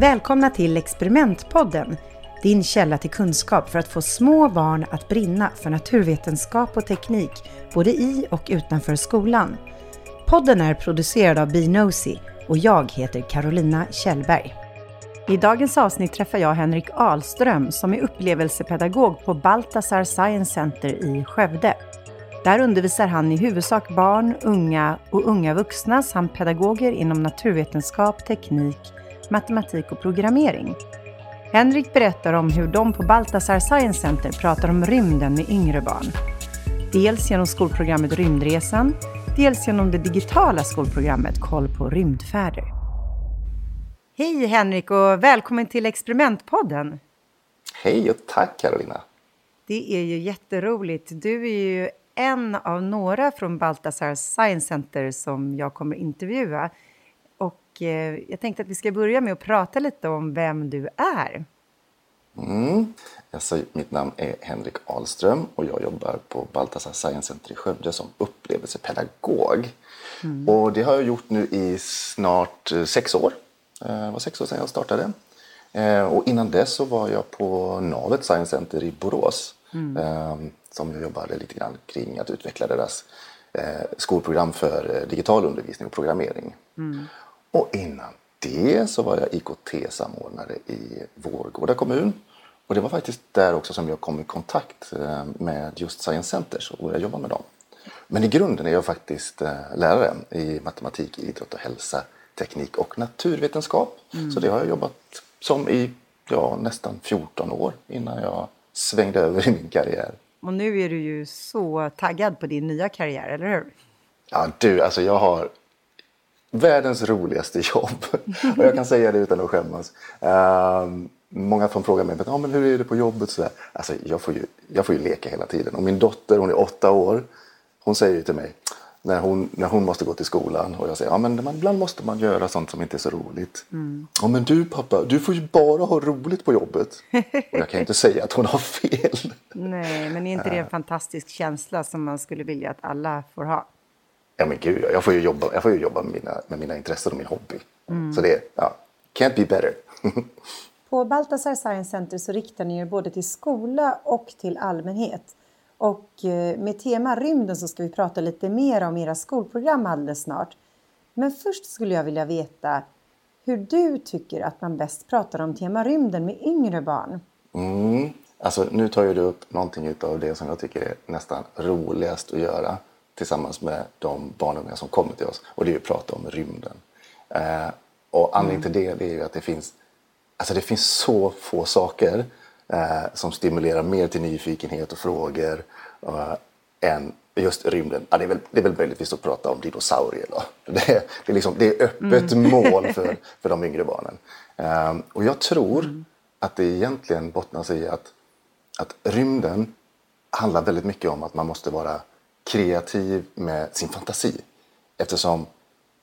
Välkomna till Experimentpodden, din källa till kunskap för att få små barn att brinna för naturvetenskap och teknik, både i och utanför skolan. Podden är producerad av Binosi och jag heter Carolina Kjellberg. I dagens avsnitt träffar jag Henrik Ahlström som är upplevelsepedagog på Baltasar Science Center i Skövde. Där undervisar han i huvudsak barn, unga och unga vuxna samt pedagoger inom naturvetenskap, teknik, matematik och programmering. Henrik berättar om hur de på Baltasar Science Center pratar om rymden med yngre barn. Dels genom skolprogrammet Rymdresan, dels genom det digitala skolprogrammet Koll på rymdfärder. Hej Henrik och välkommen till Experimentpodden! Hej och tack Carolina! Det är ju jätteroligt. Du är ju en av några från Baltasar Science Center som jag kommer intervjua. Och eh, jag tänkte att vi ska börja med att prata lite om vem du är. Mm. Alltså, mitt namn är Henrik Ahlström och jag jobbar på Baltasar Science Center i Skövde som upplevelsepedagog. Mm. Och det har jag gjort nu i snart eh, sex år. Eh, det var sex år sedan jag startade. Och innan dess så var jag på Navet Science Center i Borås. Mm som jag jobbade lite grann kring att utveckla deras eh, skolprogram för eh, digital undervisning och programmering. Mm. Och innan det så var jag IKT-samordnare i Vårgårda kommun. Och det var faktiskt där också som jag kom i kontakt eh, med just Science Centers och började jobba med dem. Men i grunden är jag faktiskt eh, lärare i matematik, idrott och hälsa, teknik och naturvetenskap. Mm. Så det har jag jobbat som i ja, nästan 14 år innan jag svängde över i min karriär. Och nu är du ju så taggad på din nya karriär, eller hur? Ja, du, alltså jag har världens roligaste jobb. och jag kan säga det utan att skämmas. Um, många får fråga mig, ah, men hur är det på jobbet? Så Alltså, jag, får ju, jag får ju leka hela tiden. Och min dotter, hon är åtta år, hon säger ju till mig, när hon, när hon måste gå till skolan och jag säger ja men ibland måste man göra sånt som inte är så roligt. Mm. Ja men du pappa, du får ju bara ha roligt på jobbet. och jag kan inte säga att hon har fel. Nej, men är inte det en fantastisk känsla som man skulle vilja att alla får ha? Ja men gud, jag får ju jobba, jag får ju jobba med, mina, med mina intressen och min hobby. Mm. Så det, ja, can't be better. på Baltasar Science Center så riktar ni er både till skola och till allmänhet. Och eh, med tema rymden så ska vi prata lite mer om era skolprogram alldeles snart. Men först skulle jag vilja veta hur du tycker att man bäst pratar om tema rymden med yngre barn. Mm. Alltså, nu tar du upp någonting av det som jag tycker är nästan roligast att göra tillsammans med de barn och unga som kommer till oss. Och det är att prata om rymden. Eh, och anledningen mm. till det, det är ju att det finns, alltså det finns så få saker eh, som stimulerar mer till nyfikenhet och frågor eh, än just rymden. Ja, det, är väl, det är väl möjligtvis att prata om dinosaurier. Då. Det, är, det, är liksom, det är öppet mm. mål för, för de yngre barnen. Eh, och jag tror mm. att det egentligen bottnar sig i att, att rymden handlar väldigt mycket om att man måste vara kreativ med sin fantasi. Eftersom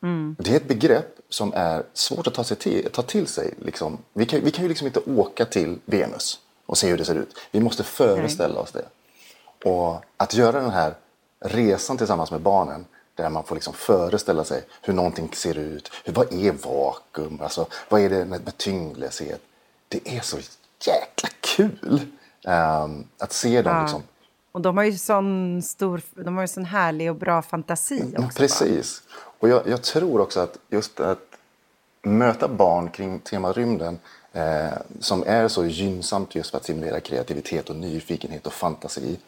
mm. det är ett begrepp som är svårt att ta, sig till, ta till sig. Liksom. Vi, kan, vi kan ju liksom inte åka till Venus och se hur det ser ut. Vi måste föreställa Nej. oss det. Och att göra den här resan tillsammans med barnen där man får liksom föreställa sig hur någonting ser ut. Hur, vad är vakuum? Alltså, vad är det med, med tyngdlöshet? Det är så jäkla kul um, att se dem. Ja. Liksom. Och de har ju sån stor, de har ju sån härlig och bra fantasi också. Ja, precis. Och jag, jag, tror också att just att möta barn kring temat rymden eh, som är så gynnsamt just för att stimulera kreativitet och nyfikenhet och fantasi.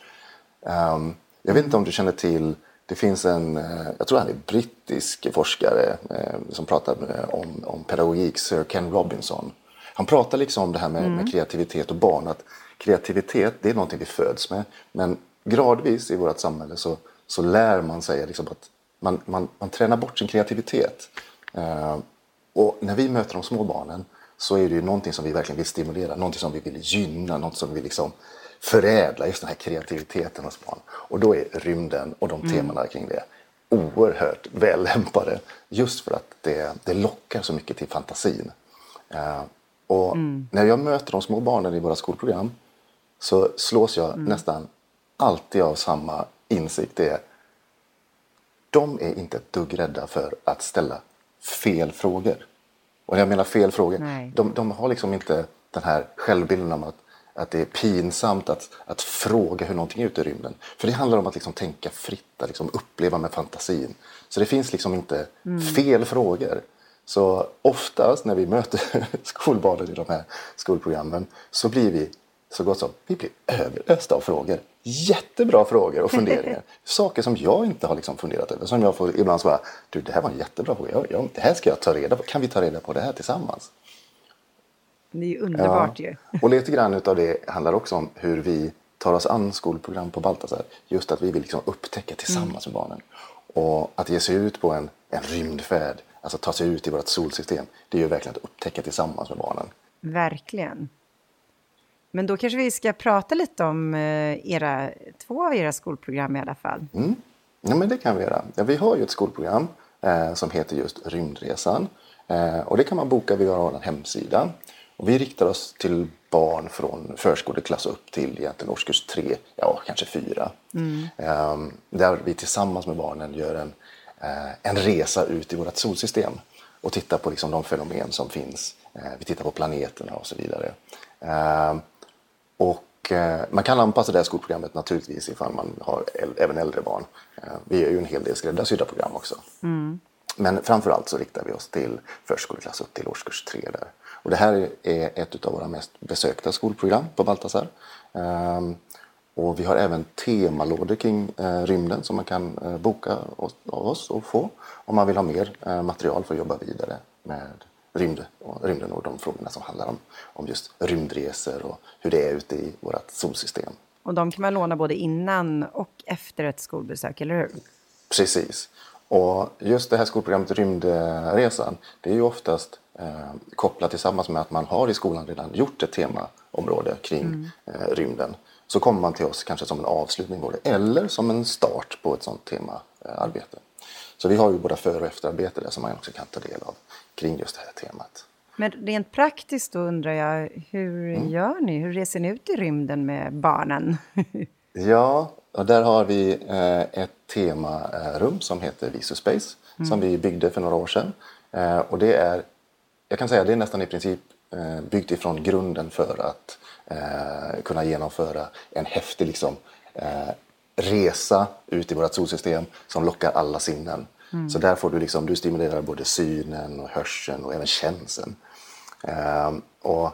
Um, jag vet inte om du känner till, det finns en, eh, jag tror han är brittisk forskare eh, som pratar om, om pedagogik, Sir Ken Robinson. Han pratar liksom om det här med, mm. med, kreativitet och barn. Att kreativitet det är någonting vi föds med. Men gradvis i vårt samhälle så, så lär man sig liksom att man, man, man tränar bort sin kreativitet. Uh, och när vi möter de små barnen så är det ju någonting som vi verkligen vill stimulera, någonting som vi vill gynna, något som vi liksom förädla just den här kreativiteten hos barn. Och då är rymden och de mm. temana kring det oerhört väl lämpade just för att det, det lockar så mycket till fantasin. Uh, och mm. när jag möter de små barnen i våra skolprogram så slås jag mm. nästan alltid av samma insikt. Det är, de är inte ett dugg rädda för att ställa fel frågor. Och jag menar fel frågor. De, de har liksom inte den här självbilden om att, att det är pinsamt att, att fråga hur någonting är ute i rymden. För det handlar om att liksom tänka fritt, att liksom uppleva med fantasin. Så det finns liksom inte fel frågor. Så oftast när vi möter skolbarnen i de här skolprogrammen så blir vi så gott som vi blir överösta av frågor. Jättebra frågor och funderingar. Saker som jag inte har liksom funderat över. Som jag får ibland svara, du det här var en jättebra fråga. Jag, jag, det här ska jag ta reda på. Kan vi ta reda på det här tillsammans? Det är ju underbart ju. Och lite grann utav det handlar också om hur vi tar oss an skolprogram på Baltasar. Just att vi vill liksom upptäcka tillsammans med barnen. Och att ge sig ut på en, en rymdfärd, alltså ta sig ut i vårt solsystem, det är ju verkligen att upptäcka tillsammans med barnen. Verkligen. Men då kanske vi ska prata lite om eh, era, två av era skolprogram i alla fall. Mm. Ja, men det kan vi göra. Ja, vi har ju ett skolprogram eh, som heter just Rymdresan. Eh, och det kan man boka via vår hemsida. Och vi riktar oss till barn från förskoleklass upp till egentligen årskurs tre, ja kanske fyra. Eh, där vi tillsammans med barnen gör en, en resa ut i vårt solsystem och tittar på liksom de fenomen som finns. Eh, vi tittar på planeterna och så vidare. Eh, och eh, man kan anpassa det här skolprogrammet naturligtvis ifall man har även äldre barn. Eh, vi gör ju en hel del skräddarsydda program också. Men framför allt så riktar vi oss till förskoleklass upp till årskurs 3 där. Och det här är ett av våra mest besökta skolprogram på Baltasar. Och vi har även temalådor kring eh, rymden som man kan eh, boka av oss och få om man vill ha mer eh, material för att jobba vidare med rymd och, rymden och de frågorna som handlar om, om just rymdresor och hur det är ute i vårt solsystem. Och de kan man låna både innan och efter ett skolbesök, eller hur? Precis. Och just det här skolprogrammet Rymdresan, det är ju oftast eh, kopplat tillsammans med att man har i skolan redan gjort ett temaområde kring eh, rymden. Så kommer man till oss kanske som en avslutning på det eller som en start på ett sånt temaarbete. Så vi har ju både för och efterarbete där som man också kan ta del av kring just det här temat. Men rent praktiskt då undrar jag, hur gör ni? Hur reser ni ut i rymden med barnen? Ja, och där har vi eh, ett temarum som heter Visuspace som vi byggde för några år sedan. Eh, och det är, jag kan säga det är nästan i princip eh, byggt ifrån grunden för att eh, kunna genomföra en häftig liksom, eh, resa ut i vårt solsystem som lockar alla sinnen. Så där får du, liksom, du stimulerar både synen och hörseln och även känseln. Eh, och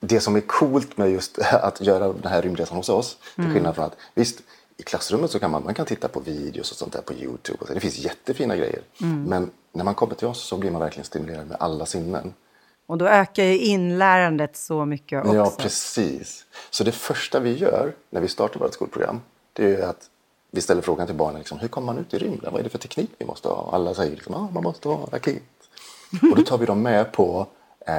det som är coolt med just att göra den här rymdresan hos oss, till skillnad från att visst, i klassrummet så kan man, man kan titta på videos och sånt där på Youtube. Och så. Det finns jättefina grejer. Men när man kommer till oss så blir man verkligen stimulerad med alla sinnen. Och då ökar ju inlärandet så mycket också. Ja, precis. Så det första vi gör när vi startar vårt skolprogram, det är att vi ställer frågan till barnen, liksom, hur kommer man ut i rymden? Vad är det för teknik vi måste ha? Och alla säger liksom, ah, man måste ha en raket. Och då tar vi dem med på, eh,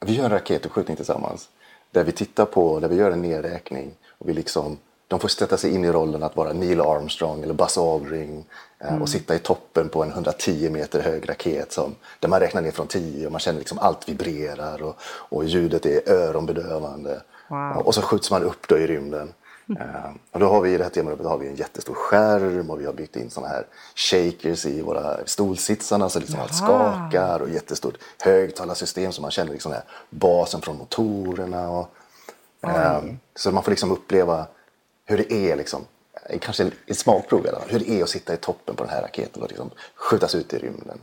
vi gör en raketuppskjutning tillsammans. Där vi tittar på, där vi gör en nedräkning. Och vi liksom, de får sätta sig in i rollen att vara Neil Armstrong eller Buzz Aldrin. Eh, Och sitta i toppen på en 110 meter hög raket som, där man räknar ner från 10 och man känner liksom allt vibrerar och, och ljudet är öronbedövande. Wow. Och så skjuts man upp då i rymden. Eh, och då har vi i det här temarummet har vi en jättestor skärm och vi har byggt in såna här shakers i våra stolsitsarna så liksom allt skakar och jättestort högtalarsystem så man känner liksom basen från motorerna. Och, eh, så man får liksom uppleva hur det är liksom, kanske ett smakprov i alla fall, hur det är att sitta i toppen på den här raketen och liksom skjutas ut i rymden.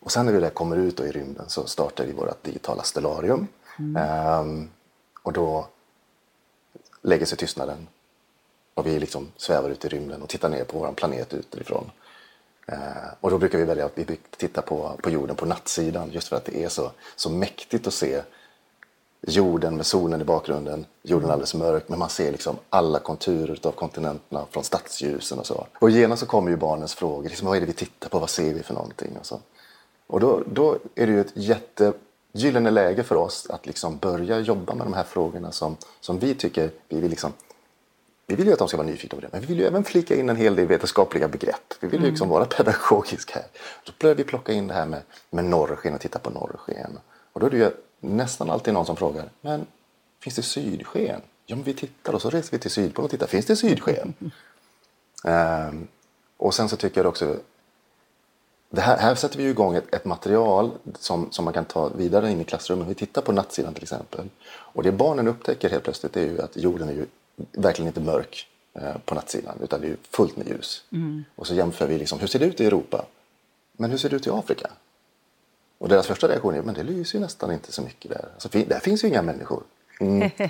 Och sen när vi där kommer ut då i rymden så startar vi vårt digitala stellarium. Ehm, och då lägger sig tystnaden och vi liksom svävar ut i rymden och tittar ner på vår planet utifrån. Eh, och då brukar vi välja att vi tittar på, på jorden på nattsidan just för att det är så, så mäktigt att se jorden med solen i bakgrunden, jorden alldeles mörk, men man ser liksom alla konturer av kontinenterna från stadsljusen och så. Och genast så kommer ju barnens frågor, liksom, vad är det vi tittar på, vad ser vi för någonting? Och, så. och då, då är det ju ett jättegyllene läge för oss att liksom börja jobba med de här frågorna som, som vi tycker vi vill liksom vi vill ju att de ska vara nyfikna på det, men vi vill ju även flika in en hel del vetenskapliga begrepp. Vi vill ju liksom vara pedagogiska här. Då börjar vi plocka in det här med, med norrsken och titta på norrsken. Och då är det ju nästan alltid någon som frågar, men finns det sydsken? Ja, men vi tittar och så reser vi till Sydpolen och tittar, finns det sydsken? Ehm, och sen så tycker jag också det här, här sätter vi ju igång ett, ett material som, som man kan ta vidare in i klassrummet. Vi tittar på nattsidan till exempel. Och det barnen upptäcker helt plötsligt är ju att jorden är ju verkligen inte mörk eh, på nattsidan utan det är ju fullt med ljus. Mm. Och så jämför vi liksom, hur ser det ut i Europa? Men hur ser det ut i Afrika? Och deras första reaktion är, men det lyser ju nästan inte så mycket där. Alltså, där finns ju inga människor. Mm.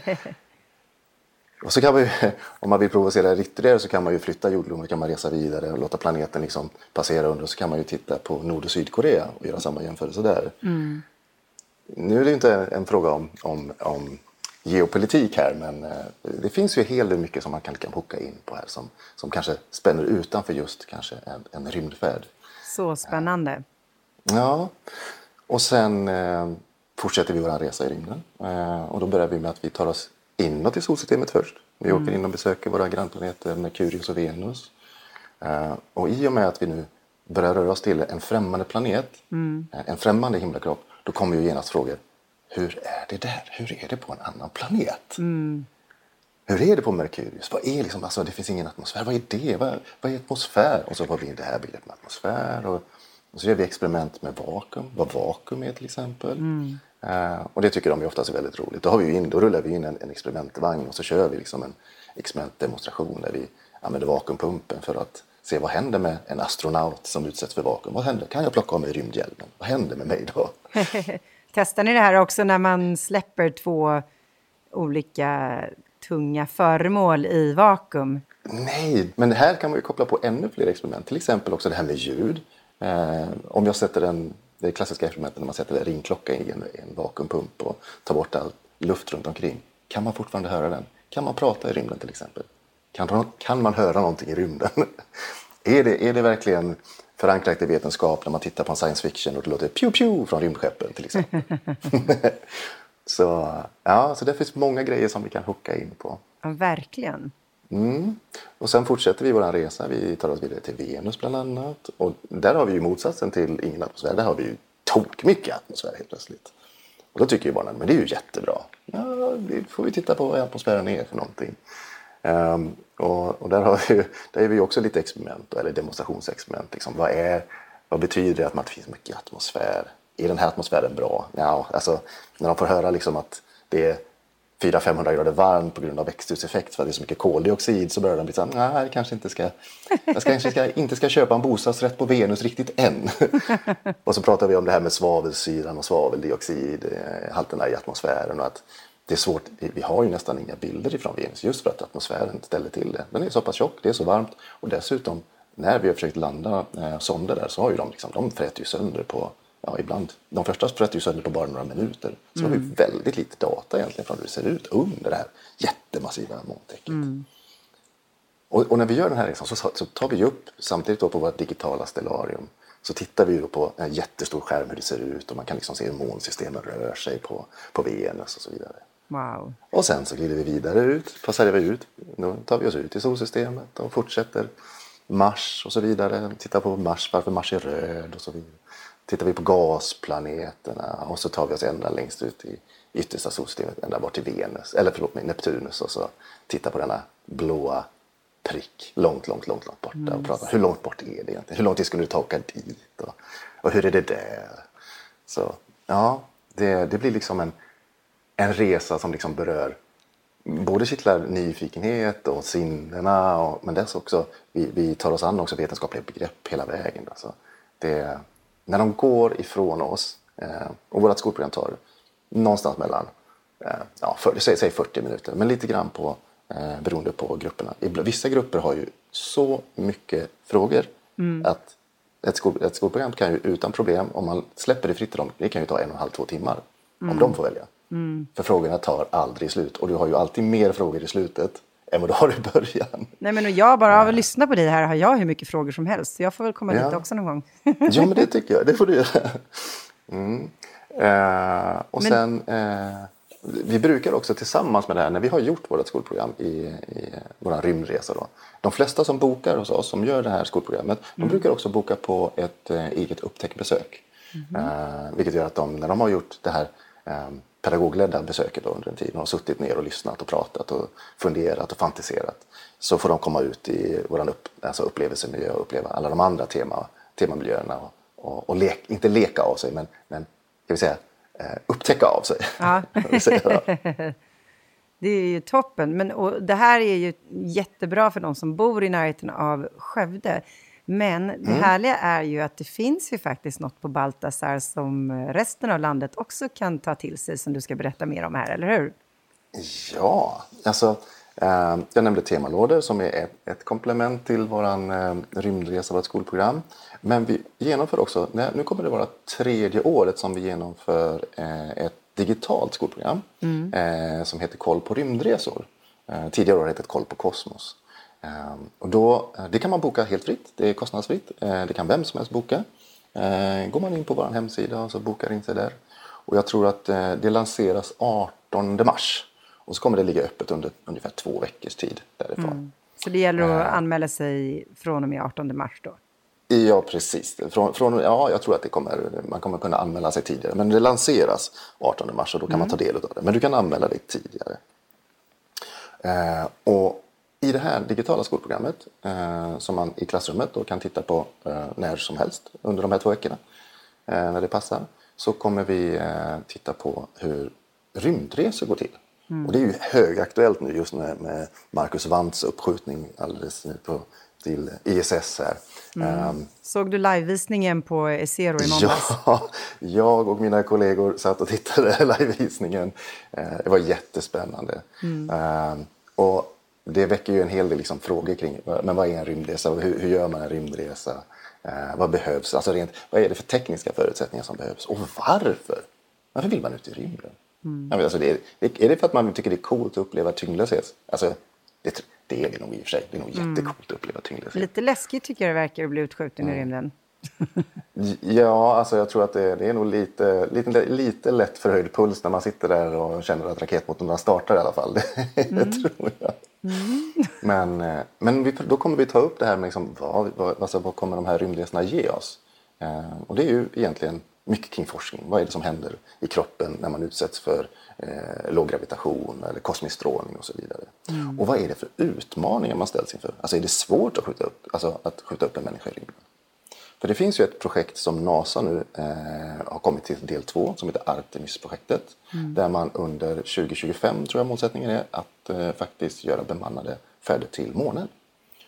Och så kan man ju, om man vill provocera ytterligare så kan man ju flytta jordgloben, kan man resa vidare och låta planeten liksom passera under och så kan man ju titta på Nord och Sydkorea och göra samma jämförelse där. Mm. Nu är det inte en fråga om, om, om geopolitik här men eh, det finns ju hel del mycket som man kan, kan hooka in på här som, som kanske spänner utanför just kanske en, en rymdfärd. Så spännande. Ja, och sen eh, fortsätter vi vår resa i rymden eh, och då börjar vi med att vi tar oss inåt i solsystemet först. Vi mm. åker in och besöker våra grannplaneter Merkurius och Venus. Uh, och i och med att vi nu börjar röra oss till en främmande planet, mm. uh, en främmande himlakropp, då kommer ju genast frågor. Hur är det där? Hur är det på en annan planet? Mm. Hur är det på Merkurius? Vad är liksom, alltså, det finns ingen atmosfär. Vad är det? Vad, vad är atmosfär? Och så har vi det här begreppet med atmosfär. Och, och, så gör vi experiment med vakuum. Vad vakuum är till exempel. Mm. Uh, och det tycker de är oftast är väldigt roligt. Då, har vi in, då rullar vi in en, en experimentvagn och så kör vi liksom en experimentdemonstration där vi använder vakuumpumpen för att se vad händer med en astronaut som utsätts för vakuum. Vad händer? Kan jag plocka av mig rymdhjälmen? Vad händer med mig då? Testar ni det här också när man släpper två olika tunga föremål i vakuum? Nej, men här kan man ju koppla på ännu fler experiment. Till exempel också det här med ljud. Eh, om jag sätter en det klassiska experimentet när man sätter en ringklocka i en, en vakuumpump och tar bort all luft runt omkring. Kan man fortfarande höra den? Kan man prata i rymden till exempel? Kan, kan man höra någonting i rymden? är, det, är det verkligen förankrat i vetenskap när man tittar på en science fiction och det låter pew pew från rymdskeppen till exempel? så, ja, så det finns många grejer som vi kan hooka in på. Ja, verkligen. Mm. Och sen fortsätter vi vår resa. Vi tar oss vidare till Venus bland annat. Och där har vi ju motsatsen till ingen atmosfär. Där har vi ju tok mycket atmosfär helt plötsligt. Och då tycker ju barnen, men det är ju jättebra. Ja, det får vi titta på vad atmosfären är för någonting. Um, och, och, där, har vi, där är vi också lite experiment, eller demonstrationsexperiment. Liksom. Vad, är, vad betyder det att det finns mycket atmosfär? Är den här atmosfären bra? Ja, alltså, när de får höra liksom att det är 400-500 grader varmt på grund av växthuseffekt för att det är så mycket koldioxid så börjar den bli så här, nej, kanske inte ska, jag kanske ska, inte ska köpa en bostadsrätt på Venus riktigt än. och så pratar vi om det här med svavelsyran och svaveldioxidhalterna eh, i atmosfären och att det är svårt, vi har ju nästan inga bilder ifrån Venus just för att atmosfären ställer till det. Den är så pass tjock, det är så varmt och dessutom när vi har försökt landa eh, sonder där så har ju de, liksom, de fräter ju sönder på ja, ibland. De första sprätter ju sönder på bara några minuter. Så mm. har vi mm. väldigt lite data egentligen från hur det ser ut under det här jättemassiva molntäcket. Mm. Och, och, när vi gör den här resan så, så tar vi upp, samtidigt då på vårt digitala stellarium, så tittar vi på en jättestor skärm hur det ser ut och man kan liksom se hur månsystemen rör sig på, på Venus och så vidare. Wow. Och sen så glider vi vidare ut, passerar vi ut, då tar vi oss ut i solsystemet och fortsätter Mars och så vidare. Tittar på Mars, varför Mars är röd och så vidare tittar vi på gasplaneterna och så tar vi oss ända längst ut i yttersta solsystemet, ända bort till Venus, eller förlåt mig, Neptunus och så tittar på denna blåa prick långt, långt, långt, långt borta och pratar hur långt bort är det egentligen? Hur lång tid skulle det ta att åka dit? Och, och hur är det där? Så ja, det, det blir liksom en, en resa som liksom berör både kittlar nyfikenhet och sinnena och, men dess också, vi, vi tar oss an också vetenskapliga begrepp hela vägen. Alltså, det, när de går ifrån oss eh, och vårt skolprogram tar någonstans mellan eh, ja, för, säg, säg 40 minuter, men lite grann på eh, beroende på grupperna. Vissa grupper har ju så mycket frågor mm. att ett, skol, ett skolprogram kan ju utan problem, om man släpper det fritt till dem, det kan ju ta en och en halv, två timmar mm. om de får välja. Mm. För frågorna tar aldrig slut och du har ju alltid mer frågor i slutet än vad du har i början. Nej, men jag bara av att lyssna på dig här har jag hur mycket frågor som helst. Så jag får väl komma ja. hit också någon gång. ja, men det tycker jag. Det får du göra. Mm. Eh, och men... sen, eh, vi brukar också tillsammans med det här, när vi har gjort vårt skolprogram i, i vår rymdresa. Då, de flesta som bokar hos oss, som gör det här skolprogrammet, mm. de brukar också boka på ett eh, eget upptäckbesök. Mm. Eh, vilket gör att de, när de har gjort det här eh, pedagogledda besöket under en tid. De har suttit ner och lyssnat och pratat och funderat och fantiserat. Så får de komma ut i vår upp, alltså upplevelsemiljö och uppleva alla de andra tema, temamiljöerna och och, och lek, inte leka av sig men, men ska vi säga, eh, upptäcka av sig. Ja. det är ju toppen. Men, och det här är ju jättebra för de som bor i närheten av Skövde. Men det mm. härliga är ju att det finns ju faktiskt något på Baltasar som resten av landet också kan ta till sig som du ska berätta mer om här, eller hur? Ja, alltså eh, jag nämnde temalådor som är ett, ett komplement till vår eh, rymdresa, vårt skolprogram. Men vi genomför också, nu kommer det vara tredje året som vi genomför eh, ett digitalt skolprogram mm. eh, som heter Koll på rymdresor. Eh, tidigare har det hetat Koll på kosmos. Eh, och då, eh, det kan man boka helt fritt, det är kostnadsfritt. Eh, det kan vem som helst boka. Eh, går man in på vår hemsida och så bokar in sig där. Och jag tror att det lanseras 18 mars. Och så kommer det ligga öppet under ungefär två veckors tid därifrån. Mm. Så det gäller att anmäla sig från och med 18 mars då? Ja, precis. Från, från, ja, jag tror att det kommer, man kommer kunna anmäla sig tidigare. Men det lanseras 18 mars och då kan mm. man ta del av det. Men du kan anmäla dig tidigare. Eh, och i det här digitala skolprogrammet eh, som man i klassrummet då kan titta på eh, när som helst under de här två veckorna eh, när det passar så kommer vi eh, titta på hur rymdresor går till. Mm. Och det är ju högaktuellt nu just med, med Marcus Wandts uppskjutning alldeles nu på till ISS här. Mm. Um, Såg du livevisningen på Esero i måndags? Ja, jag och mina kollegor satt och tittade livevisningen. Uh, det var jättespännande. Mm. Uh, och det väcker ju en hel del liksom frågor kring men vad är en rymdresa? Hur, hur gör man en rymdresa? Uh, vad behövs? Alltså rent, vad är det för tekniska förutsättningar som behövs? Och varför? Varför vill man ut i rymden? Mm. Alltså det är, är det för att man tycker det är coolt att uppleva tyngdlöshet? Alltså, det, det är det nog i och för sig. Det är nog mm. jättecoolt att uppleva tyngdlöshet. Lite läskigt tycker jag det verkar att bli utskjuten mm. i rymden. ja, alltså jag tror att det, det, är nog lite, lite, lite lätt förhöjd puls när man sitter där och känner att raketmotorerna startar i alla fall. Det, mm. tror jag. Mm. Men, eh, men vi, då kommer vi ta upp det här med liksom, vad, vad, alltså, vad kommer de här rymdresorna ge oss? Eh, och det är ju egentligen mycket kring forskning. Vad är det som händer i kroppen när man utsätts för eh, låg gravitation eller kosmisk strålning och så vidare. Mm. Och vad är det för utmaningar man ställs inför? Alltså är det svårt att skjuta upp, alltså att skjuta upp en människa i rymden? För det finns ju ett projekt som NASA nu eh, har kommit till del två som heter Artemis-projektet. Mm. Där man under 2025, tror jag målsättningen är, att eh, faktiskt göra bemannade färder till månen.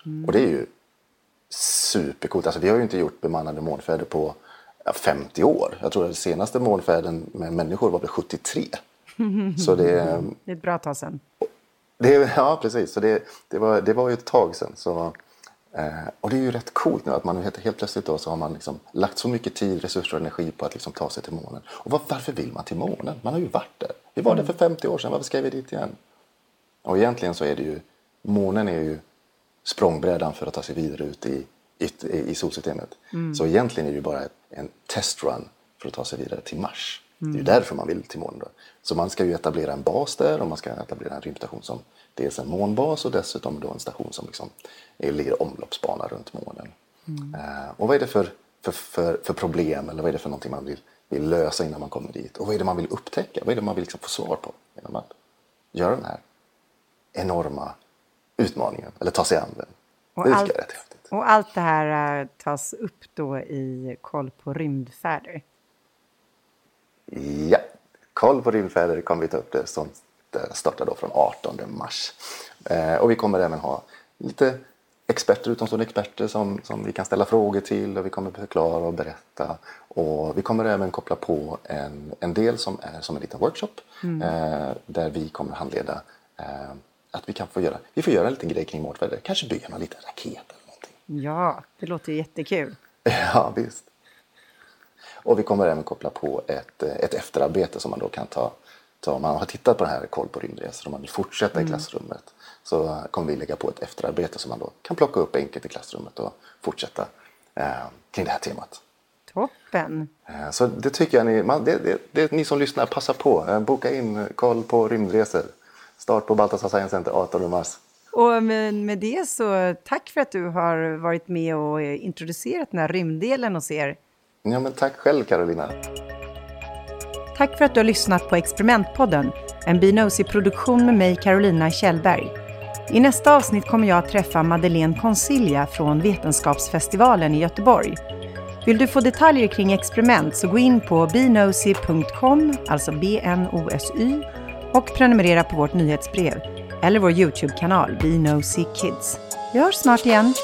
Mm. Och det är ju supercoolt. Alltså vi har ju inte gjort bemannade månfärder på 50 år. Jag tror att den senaste månfärden med människor var väl 73. Så det, det är ett bra tag sedan. Det, ja, precis. Så det, det, var, det var ju ett tag sedan. Så, eh, och det är ju rätt coolt nu att man helt, helt plötsligt då så har man liksom lagt så mycket tid, resurser och energi på att liksom ta sig till månen. Och var, varför vill man till månen? Man har ju varit där. Vi var där för 50 år sedan. Varför ska vi dit igen? Och egentligen så är det ju, månen är ju språngbrädan för att ta sig vidare ut i, i, i solsystemet. Mm. Så egentligen är det ju bara en testrun för att ta sig vidare till Mars. Mm. Det är ju därför man vill till månen. Då. Så man ska ju etablera en bas där och man ska etablera en rymdstation som dels en månbas och dessutom då en station som liksom är, ligger omloppsbana runt månen. Mm. Uh, och vad är det för, för, för, för, problem eller vad är det för någonting man vill, vill lösa innan man kommer dit? Och vad är det man vill upptäcka? Vad är det man vill liksom få svar på genom att göra den här enorma utmaningen eller ta sig an den? Och det allt, rätt häftigt. Och allt det här uh, tas upp då i Koll på rymdfärder? Ja, Koll på rymdfärder kommer vi ta upp det som startar då från 18 mars. Eh, och vi kommer även ha lite experter, utomstående experter som, som vi kan ställa frågor till och vi kommer förklara och berätta. Och vi kommer även koppla på en, en del som är som en liten workshop mm. eh, där vi kommer handleda eh, att vi kan få göra, vi får göra en liten grej kring målfärder, kanske bygga en liten raket eller någonting. Ja, det låter jättekul. Ja, visst. Och vi kommer även koppla på ett, eh, ett efterarbete som man då kan ta, ta om man har tittat på den här Koll på rymdresor och man vill fortsätta mm. i klassrummet så kommer vi lägga på ett efterarbete som man då kan plocka upp enkelt i klassrummet och fortsätta eh, kring det här temat. Toppen! Eh, så det tycker jag ni, man, det, det, det, ni som lyssnar, passa på. Eh, boka in Koll på rymdresor. Start på Baltasar Science Center 18 mars. Och med, med det så tack för att du har varit med och introducerat den här rymddelen hos er. Ja, men tack själv Carolina. Tack för att du har lyssnat på Experimentpodden, en Binosi-produktion med mig Carolina Kjellberg. I nästa avsnitt kommer jag att träffa Madeleine Consilia från Vetenskapsfestivalen i Göteborg. Vill du få detaljer kring experiment så gå in på benosy.com, alltså B-N-O-S-Y, och prenumerera på vårt nyhetsbrev eller vår YouTube-kanal Binosi Kids. Vi hörs snart igen.